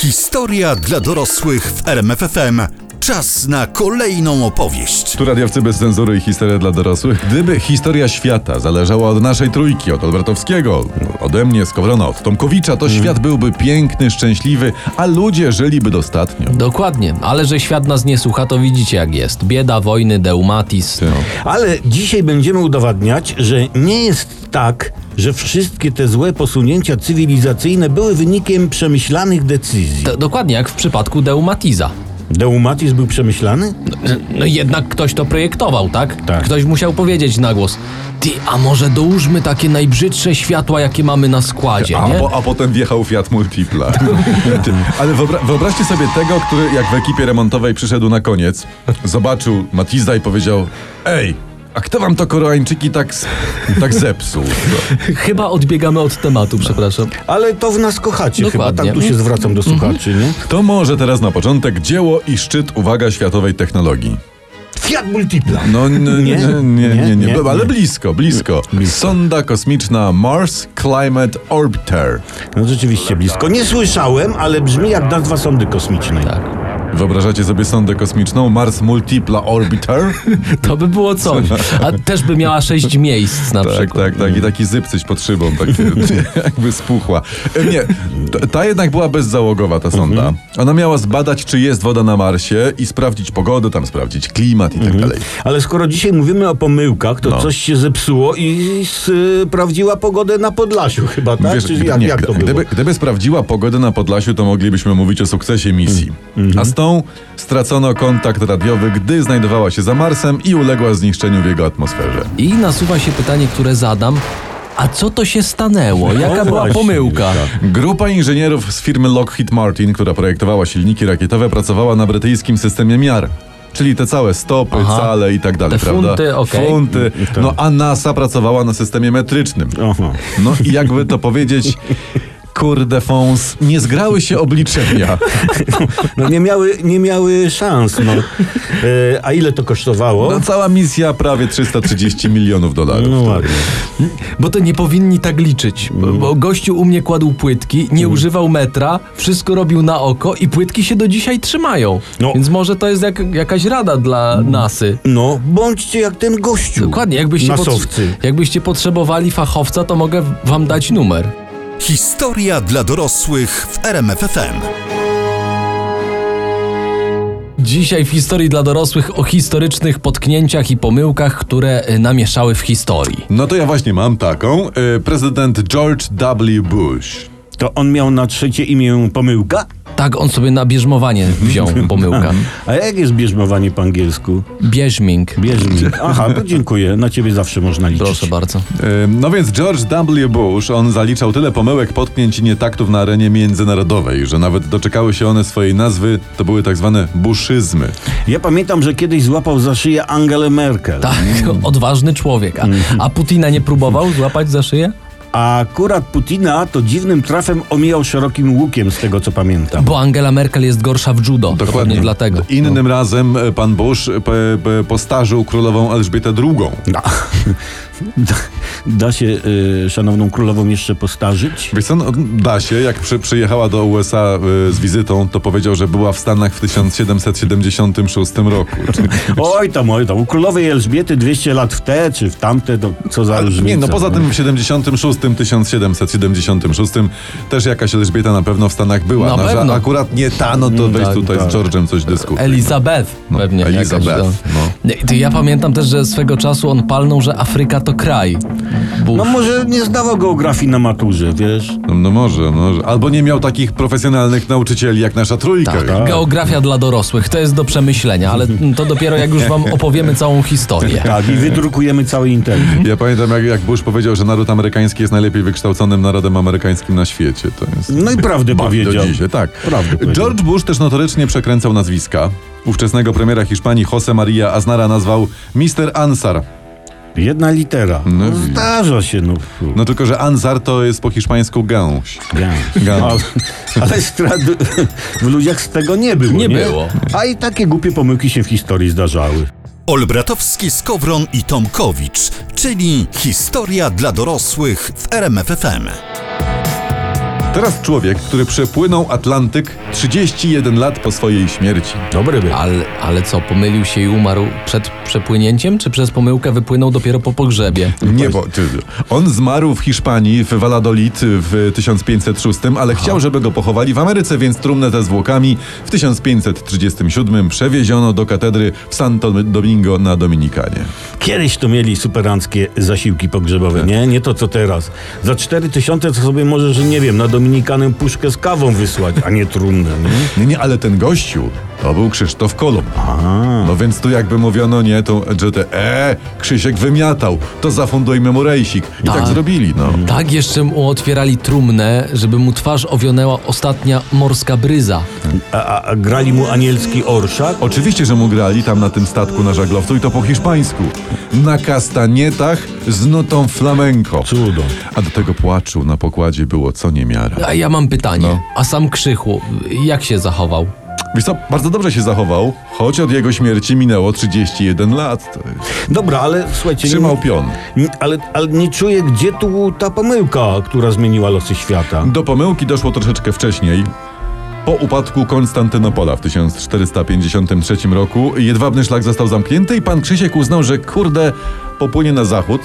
Historia dla dorosłych w RMFFM. Czas na kolejną opowieść. Tu radiowcy bez cenzury i historia dla dorosłych. Gdyby historia świata zależała od naszej trójki, od Olbratowskiego, ode mnie, Skowrona, od Tomkowicza, to świat byłby piękny, szczęśliwy, a ludzie żyliby dostatnio. Dokładnie, ale że świat nas nie słucha, to widzicie jak jest. Bieda, wojny, deumatis. No. Ale dzisiaj będziemy udowadniać, że nie jest tak, że wszystkie te złe posunięcia cywilizacyjne były wynikiem przemyślanych decyzji. D- dokładnie jak w przypadku deumatiza. Deumatis był przemyślany? No jednak ktoś to projektował, tak? Tak. Ktoś musiał powiedzieć na głos. Ty, a może dołóżmy takie najbrzydsze światła, jakie mamy na składzie, A, nie? po, a potem wjechał Fiat Multipla. Ale wyobra- wyobraźcie sobie tego, który jak w ekipie remontowej przyszedł na koniec, zobaczył Matiza i powiedział Ej, a kto wam to Koreańczyki tak, tak zepsuł? Chyba odbiegamy od tematu, przepraszam. Ale to w nas kochacie chyba, Dokładnie. tak tu się zwracam do słuchaczy, nie? To może teraz na początek dzieło i szczyt, uwaga, światowej technologii. Fiat Multipla. No nie, Nie? nie, nie, nie, Nie? ale blisko, blisko. Sonda kosmiczna Mars Climate Orbiter. No rzeczywiście blisko. Nie słyszałem, ale brzmi jak nazwa sondy kosmicznej. Tak. Wyobrażacie sobie sondę kosmiczną Mars Multipla Orbiter? To by było coś. A też by miała sześć miejsc na Tak, przykład. tak, tak. I taki zypcyć pod szybą, takie, jakby spuchła. E, Nie, ta jednak była bezzałogowa, ta sonda. Ona miała zbadać, czy jest woda na Marsie i sprawdzić pogodę, tam sprawdzić klimat i tak dalej. Ale skoro dzisiaj mówimy o pomyłkach, to No. coś się zepsuło i sprawdziła pogodę na Podlasiu chyba, tak? Wiesz, Czy gdy- jak, nie, jak to było? gdyby, gdyby sprawdziła pogodę na Podlasiu, to moglibyśmy mówić o sukcesie misji. Mhm. A stracono kontakt radiowy, gdy znajdowała się za Marsem i uległa zniszczeniu w jego atmosferze. I nasuwa się pytanie, które zadam. A co to się stanęło? Jaka No była właśnie, pomyłka? Grupa inżynierów z firmy Lockheed Martin, która projektowała silniki rakietowe, pracowała na brytyjskim systemie miar. Czyli te całe stopy, Aha. cale i tak dalej, Te prawda? funty, okej. Funty. No a NASA pracowała na systemie metrycznym. Aha. No i jakby to powiedzieć, kurde fons, nie zgrały się obliczenia. No nie miały, nie miały szans, no. E, a ile to kosztowało? No cała misja prawie 330 milionów dolarów. No ładnie. Bo to nie powinni tak liczyć. Bo- Bo gościu u mnie kładł płytki, nie używał metra, wszystko robił na oko i płytki się do dzisiaj trzymają. No. Więc może to jest jak, jakaś rada dla nasy. No, bądźcie jak ten gościu. Dokładnie, jakbyście, jakbyście potrzebowali fachowca, to mogę wam dać numer. Historia dla dorosłych w RMFFM. Dzisiaj w historii dla dorosłych o historycznych potknięciach i pomyłkach, które y, namieszały w historii. No to ja właśnie mam taką. Y, Prezydent George W. Bush. To on miał na trzecie imię pomyłka? Tak on sobie na bierzmowanie wziął pomyłka. A jak jest bierzmowanie po angielsku? Bierzming. Bierzmi. Aha, to dziękuję. Na ciebie zawsze można liczyć. Proszę bardzo. No więc George W. Bush, on zaliczał tyle pomyłek, potknięć i nietaktów na arenie międzynarodowej, że nawet doczekały się one swojej nazwy, to były tak zwane buszyzmy. Ja pamiętam, że kiedyś złapał za szyję Angelę Merkel. Tak, odważny człowiek. A, a Putina nie próbował złapać za szyję? A akurat Putina to dziwnym trafem omijał szerokim łukiem, z tego co pamiętam. Bo Angela Merkel jest gorsza w judo. Dokładnie dlatego. Innym razem e, pan Bush e, postarzył królową Elżbietę II. Da, da, da się y, szanowną królową jeszcze postarzyć? Wiesz co, no, da się, jak przy, przyjechała do USA y, z wizytą, to powiedział, że była w Stanach w 1776 roku. Oj tam, oj tam. U królowej Elżbiety 200 lat w te czy w tamte, to co za różnica. nie, no poza tym w 76, 1776 też jakaś Elżbieta na pewno w Stanach była. Na no, że pewno. akurat nie ta, no to weź tak, tutaj tak. z George'em coś dyskutuj. Elizabeth No, pewnie. Elizabeth, jakaś, no. To ja pamiętam też, że swego czasu on palnął, że Afryka to kraj. Bush. No może nie zdawał geografii na maturze, wiesz? No, no może, może. Albo nie miał takich profesjonalnych nauczycieli jak nasza trójka. Tak, tak. Geografia dla dorosłych, to jest do przemyślenia, ale to dopiero jak już wam opowiemy całą historię. Tak, i wydrukujemy cały internet. Ja pamiętam, jak, jak Bush powiedział, że naród amerykański jest najlepiej wykształconym narodem amerykańskim na świecie. To jest... No i prawdę powiedział. Do dzisiaj, tak. Prawdę powiedział. George Bush też notorycznie przekręcał nazwiska. Ówczesnego premiera Hiszpanii Jose Maria Aznara nazwał Mr. Ansar. Jedna litera. No No, zdarza się, no. fu. No tylko, że Ansar to jest po hiszpańsku gęś. Gęś. Ale strad- w ludziach z tego nie było. Nie było. A i takie głupie pomyłki się w historii zdarzały. Olbratowski, Skowron i Tomkowicz, czyli historia dla dorosłych w RMFFM. Teraz człowiek, który przepłynął Atlantyk 31 lat po swojej śmierci. Dobry był. Ale, ale co, pomylił się i umarł przed przepłynięciem, czy przez pomyłkę wypłynął dopiero po pogrzebie? Nie, bo ty, on zmarł w Hiszpanii, w Valladolid w 1506, ale chciał, żeby go pochowali w Ameryce, więc trumnę ze zwłokami w 1537 przewieziono do katedry w Santo Domingo na Dominikanie. Kiedyś to mieli superanckie zasiłki pogrzebowe, nie? Nie to co teraz. Za 4 tysiące to sobie możesz, nie wiem, na Dominikanę puszkę z kawą wysłać, a nie trumnę, nie? Nie, nie, ale ten gościu to był Krzysztof Kolumb. No więc tu jakby mówiono, nie, to, że te, e, Krzysiek wymiatał, to zafundujmy mu rejsik. I tak, Tak. zrobili, no. Tak jeszcze mu otwierali trumnę, żeby mu twarz owionęła ostatnia morska bryza. A, a, a grali mu anielski orszak? Oczywiście, że mu grali tam na tym statku na żaglowcu i to po hiszpańsku. Na kastanietach z nutą flamenco. Cudo. A do tego płaczu na pokładzie było co niemiara. A ja mam pytanie, No. a sam Krzychu, jak się zachował? Wiesz co, bardzo dobrze się zachował, choć od jego śmierci minęło 31 lat. Dobra, ale słuchajcie... Trzymał nie- pion. nie- Ale, ale nie czuję, gdzie tu ta pomyłka, która zmieniła losy świata. Do pomyłki doszło troszeczkę wcześniej. Po upadku Konstantynopola w 1453 roku jedwabny szlak został zamknięty i pan Krzysiek uznał, że kurde, popłynie na zachód,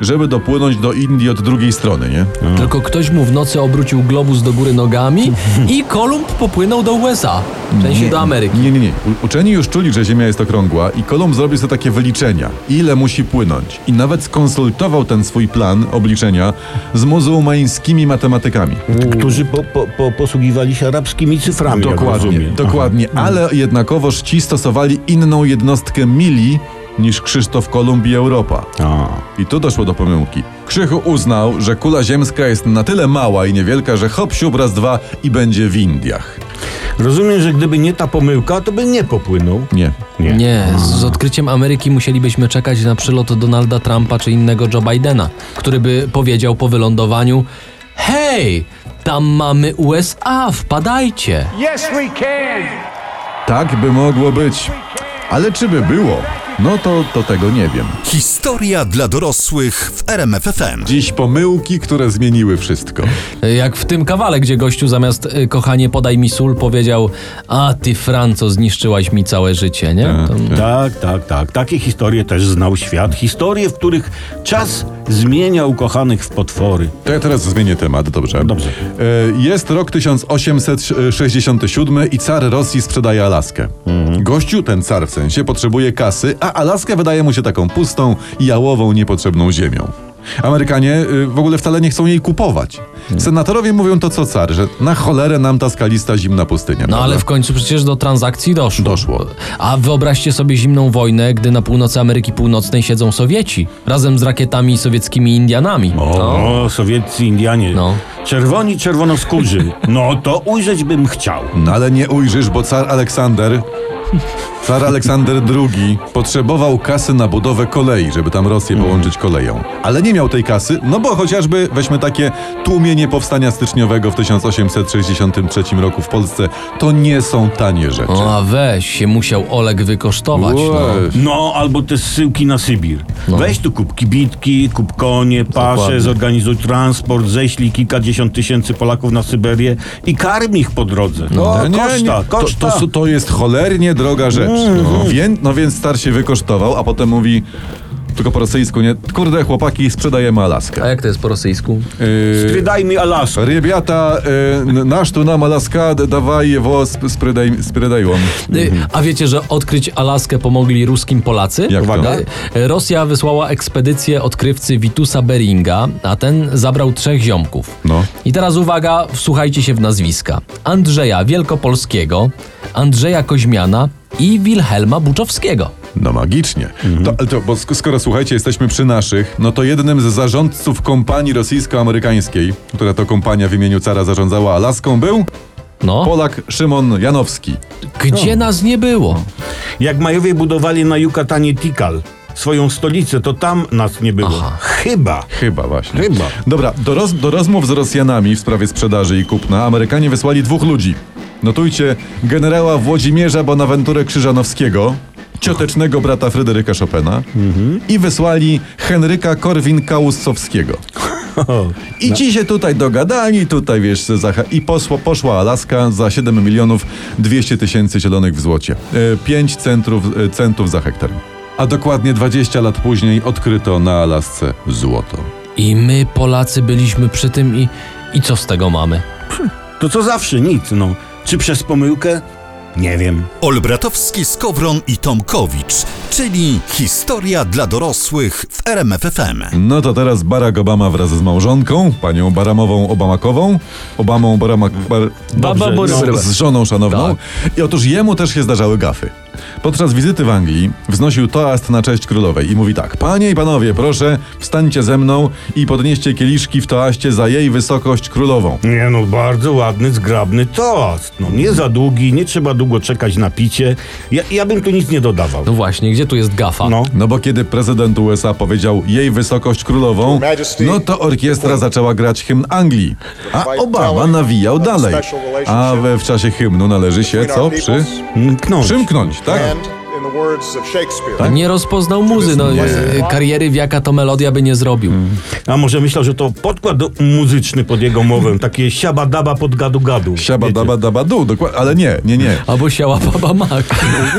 żeby dopłynąć do Indii od drugiej strony, nie? Tylko ktoś mu w nocy obrócił globus do góry nogami i Kolumb popłynął do USA, w sensie do Ameryki. Nie, nie, nie. U- Uczeni już czuli, że Ziemia jest okrągła i Kolumb zrobił sobie takie wyliczenia, ile musi płynąć. I nawet skonsultował ten swój plan obliczenia z muzułmańskimi matematykami. Którzy po, po, po, posługiwali się arabskimi cyframi, Dokładnie, dokładnie. Ale jednakowoż ci stosowali inną jednostkę mili niż Krzysztof Kolumb i Europa. A. I tu doszło do pomyłki. Krzychu uznał, że kula ziemska jest na tyle mała i niewielka, że hop, siup, raz, dwa i będzie w Indiach. Rozumiem, że gdyby nie ta pomyłka, to by nie popłynął. Nie. Nie. Nie, z odkryciem Ameryki musielibyśmy czekać na przylot Donalda Trumpa czy innego Joe Bidena, który by powiedział po wylądowaniu Hej, tam mamy USA, wpadajcie. Yes, we can. Tak by mogło być. Ale czy by było? No to, to tego nie wiem. Historia dla dorosłych w RMFFM. Dziś pomyłki, które zmieniły wszystko. Jak w tym kawale, gdzie gościu zamiast y, kochanie podaj mi sól powiedział a ty Franco zniszczyłaś mi całe życie, nie? To, Tak, tak, tak. Takie historie też znał świat. Historie, w których czas zmienia ukochanych w potwory. To ja teraz zmienię temat, dobrze? Dobrze. E, Jest rok 1867 i car Rosji sprzedaje Alaskę. Gościu, ten car w sensie, potrzebuje kasy, a Alaska wydaje mu się taką pustą, jałową, niepotrzebną ziemią. Amerykanie y, w ogóle wcale nie chcą jej kupować. Senatorowie mówią to co car, że na cholerę nam ta skalista zimna pustynia. No prawda? ale w końcu przecież do transakcji doszło. Doszło. A wyobraźcie sobie zimną wojnę, gdy na północy Ameryki Północnej siedzą Sowieci, razem z rakietami sowieckimi Indianami. O, sowieccy Indianie. No. Czerwoni, czerwonoskórzy. No to ujrzeć bym chciał. No ale nie ujrzysz, bo car Aleksander, car Aleksander II potrzebował kasy na budowę kolei, żeby tam Rosję połączyć koleją. Ale nie miał tej kasy, no bo chociażby weźmy takie tłumienie powstania styczniowego w 1863 roku w Polsce, to nie są tanie rzeczy. O, a weź, się musiał Oleg wykosztować. No. No, albo te zsyłki na Sybir. Weź tu kup kibitki, kup konie, pasze, Dokładnie. zorganizuj transport, ześlij kilkadziesiąt tysięcy Polaków na Syberię i karm ich po drodze. No, Nie, nie, koszta, nie. koszta. To, to, to jest cholernie droga rzecz. No. Wię, no więc star się wykosztował, a potem mówi, tylko po rosyjsku, nie? Kurde, chłopaki, sprzedajemy Alaskę. A jak to jest po rosyjsku? Yy, sprzedaj mi Alaskę. Rybiata, y, nasz tu nam Alaska, dawaj wo, sprzedaj, sprzedaj yy, A wiecie, że odkryć Alaskę pomogli ruskim Polacy? Jak Uwaga. Rosja wysłała ekspedycję odkrywcy Witusa Beringa, a ten zabrał trzech ziomków. No. I teraz uwaga, wsłuchajcie się w nazwiska. Andrzeja Wielkopolskiego, Andrzeja Koźmiana i Wilhelma Buczowskiego. No magicznie. To, ale to, bo sk- skoro słuchajcie, jesteśmy przy naszych, no to jednym z zarządców kompanii rosyjsko-amerykańskiej, która to kompania w imieniu cara zarządzała Alaską, był No, Polak Szymon Janowski. gdzie nas nie było? Jak Majowie budowali na Yucatanie Tikal swoją stolicę, to tam nas nie było. Aha. Chyba. Chyba właśnie. Chyba. Dobra, do, roz, do rozmów z Rosjanami w sprawie sprzedaży i kupna Amerykanie wysłali dwóch ludzi. Notujcie generała Włodzimierza Bonaventurę Krzyżanowskiego, ciotecznego brata Fryderyka Chopina i wysłali Henryka Korwin-Kałusowskiego. O, I ci się tutaj dogadali, tutaj wiesz, za, i posło, poszła Alaska za 7 milionów 200 tysięcy zielonych w złocie. 5 centrów, e, centów za hektar. A dokładnie 20 lat później odkryto na Alasce złoto. I my, Polacy, byliśmy przy tym i, i co z tego mamy? to co zawsze, nic, no. Czy przez pomyłkę? Nie wiem. Olbratowski, Skowron i Tomkowicz, czyli historia dla dorosłych w RMFFM. No to teraz Barack Obama wraz z małżonką, panią Baramową Obamakową, Obamą Baramak... Bar, Baba Dobrze, Bory- no, z żoną szanowną. Tak. I otóż jemu też się zdarzały gafy. Podczas wizyty w Anglii wznosił toast na cześć królowej i mówi tak: Panie i panowie, proszę, wstańcie ze mną i podnieście kieliszki w toaście za jej wysokość królową. Nie no, bardzo ładny, zgrabny toast. No, nie za długi, nie trzeba długo czekać na picie. Ja, ja bym tu nic nie dodawał. No właśnie, gdzie tu jest gafa? No. No bo kiedy prezydent USA powiedział jej wysokość królową, no to orkiestra zaczęła grać hymn Anglii, a Obama nawijał dalej. A we, w czasie hymnu należy się co? Przy... Mm, Knąć. Przymknąć, tak? And Nie rozpoznał muzy, no Nie. e, kariery wiaka to melodia by nie zrobił. A może myślał, że to podkład muzyczny pod jego mowę, takie siabadaba pod gadu-gadu. Siaba Wiecie? daba daba du, dokładnie, ale nie, nie, nie. Albo siała baba mak.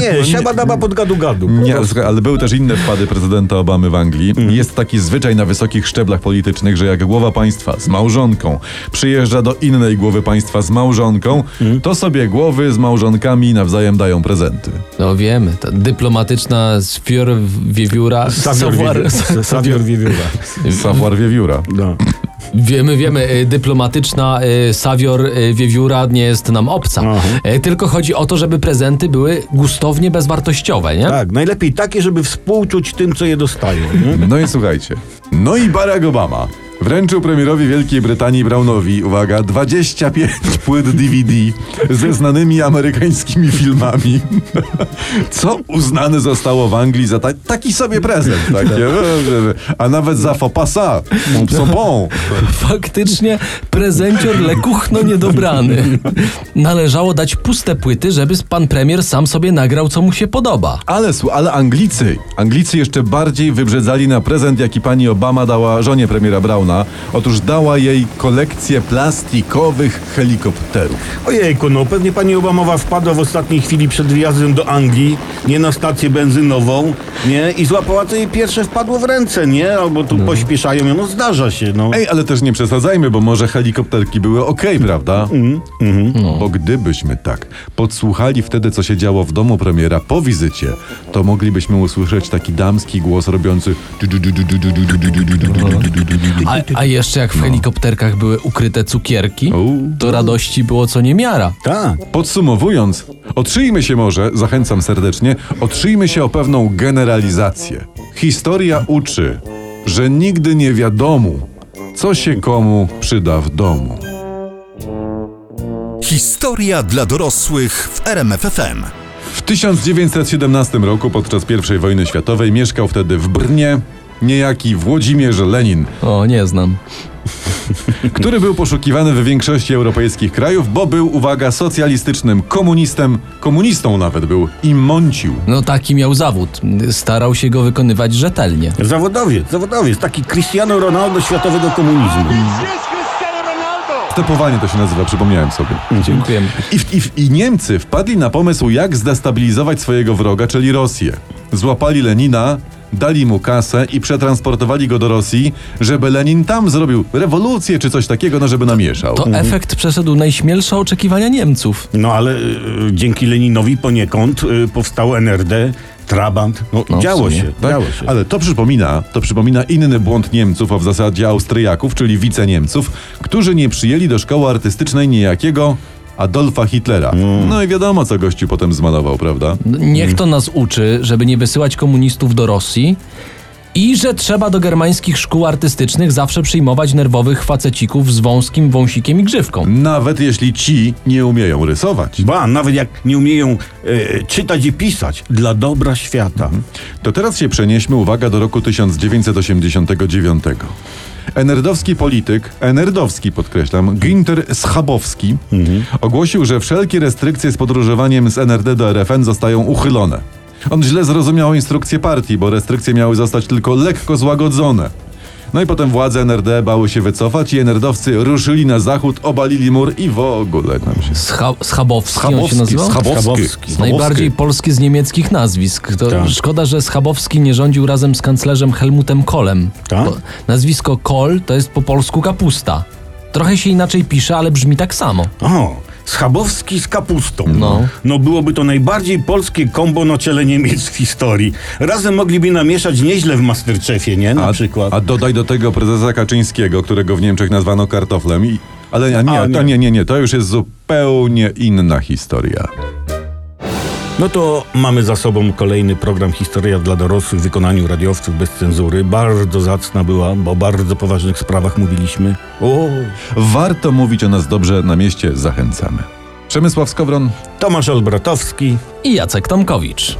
Nie, siabadaba pod gadu-gadu. Nie, ale były też inne wpady prezydenta Obamy w Anglii. Jest taki zwyczaj na wysokich szczeblach politycznych, że jak głowa państwa z małżonką przyjeżdża do innej głowy państwa z małżonką, to sobie głowy z małżonkami nawzajem dają prezenty. No wiemy, ta dyplomatyczna sfior Wiewióra. Sawior Wiewióra. Savoir wiewióra. No. Wiemy, wiemy, e, dyplomatyczna e, sawior e, wiewióra nie jest nam obca. Aha. E, Tylko chodzi o to, żeby prezenty były gustownie bezwartościowe, nie? Tak, najlepiej takie, żeby współczuć tym, co je dostają. Nie? No i słuchajcie. No i Barack Obama wręczył premierowi Wielkiej Brytanii Brownowi, uwaga, 25 płyt DVD ze znanymi amerykańskimi filmami. Co uznane zostało w Anglii za ta, taki sobie prezent. Takie, a nawet za mon psopon. Faktycznie prezencior lekuchno niedobrany. Należało dać puste płyty, żeby pan premier sam sobie nagrał, co mu się podoba. Ale, ale Anglicy, Anglicy jeszcze bardziej wybrzedzali na prezent, jaki pani Obama dała żonie premiera Browna. Otóż dała jej kolekcję plastikowych helikopterów. Ojejku, no pewnie pani Obamowa wpadła w ostatniej chwili przed wyjazdem do Anglii, nie na stację benzynową, nie? I złapała, co jej pierwsze wpadło w ręce, nie? Albo tu pośpieszają ją, no zdarza się, no. Ej, ale też nie przesadzajmy, bo może helikopterki były okej, prawda? Bo gdybyśmy tak podsłuchali wtedy, co się działo w domu premiera po wizycie, to moglibyśmy usłyszeć taki damski głos robiący. A, a jeszcze jak w helikopterkach były ukryte cukierki, U. to radości było co niemiara. Tak. Podsumowując, otrzyjmy się może, zachęcam serdecznie, otrzyjmy się o pewną generalizację. Historia uczy, że nigdy nie wiadomo, co się komu przyda w domu. Historia dla dorosłych w RMFFM. W 1917 roku podczas I wojny światowej mieszkał wtedy w Brnie niejaki Włodzimierz Lenin, O, nie znam. który był poszukiwany w większości europejskich krajów, bo był, uwaga, socjalistycznym komunistem, komunistą nawet był i mącił. No taki miał zawód. Starał się go wykonywać rzetelnie. Zawodowiec, zawodowiec, taki Cristiano Ronaldo światowego komunizmu. Stepowanie to się nazywa, przypomniałem sobie. Dziękujemy. I, w- i, w- I Niemcy wpadli na pomysł, jak zdestabilizować swojego wroga, czyli Rosję. Złapali Lenina, dali mu kasę i przetransportowali go do Rosji, żeby Lenin tam zrobił rewolucję czy coś takiego, no żeby namieszał. To efekt przeszedł najśmielsze oczekiwania Niemców. No ale y, dzięki Leninowi poniekąd y, powstał NRD, Trabant. No, No, działo sumie. się, Tak? działo się. Ale to przypomina, to przypomina inny błąd Niemców, a w zasadzie Austriaków, czyli wiceniemców, którzy nie przyjęli do szkoły artystycznej niejakiego Adolfa Hitlera. No i wiadomo, co gościu potem zmalował, prawda? Niech to nas uczy, żeby nie wysyłać komunistów do Rosji i że trzeba do germańskich szkół artystycznych zawsze przyjmować nerwowych facecików z wąskim wąsikiem i grzywką. Nawet jeśli ci nie umieją rysować. Ba, nawet jak nie umieją e, czytać i pisać, dla dobra świata. To teraz się przenieśmy, uwaga, do roku 1989. Enerdowski polityk, enerdowski podkreślam, Günter Schabowski ogłosił, że wszelkie restrykcje z podróżowaniem z NRD do RFN zostają uchylone. On źle zrozumiał instrukcje partii, bo restrykcje miały zostać tylko lekko złagodzone. No i potem władze NRD bały się wycofać i NRD-owcy ruszyli na zachód, obalili mur i w ogóle nam się... Scha Schabowski, on się nazywał? Schabowski. Schabowski. Najbardziej polski z niemieckich nazwisk. To Tak. Szkoda, że Schabowski nie rządził razem z kanclerzem Helmutem Kohlem. Tak? Nazwisko Kohl to jest po polsku kapusta. Trochę się inaczej pisze, ale brzmi tak samo. O, Schabowski z kapustą. No. No byłoby to najbardziej polskie kombo na ciele Niemiec w historii. Razem mogliby namieszać nieźle w Masterchefie, nie? Na A, przykład. a dodaj do tego prezesa Kaczyńskiego, którego w Niemczech nazwano kartoflem i... Ale nie, A, to nie. nie, nie, nie, to już jest zupełnie inna historia. No to mamy za sobą kolejny program Historia dla dorosłych w wykonaniu radiowców bez cenzury. Bardzo zacna była, bo o bardzo poważnych sprawach mówiliśmy. O, Warto mówić o nas dobrze na mieście, zachęcamy. Przemysław Skowron, Tomasz Olbratowski. I Jacek Tomkowicz.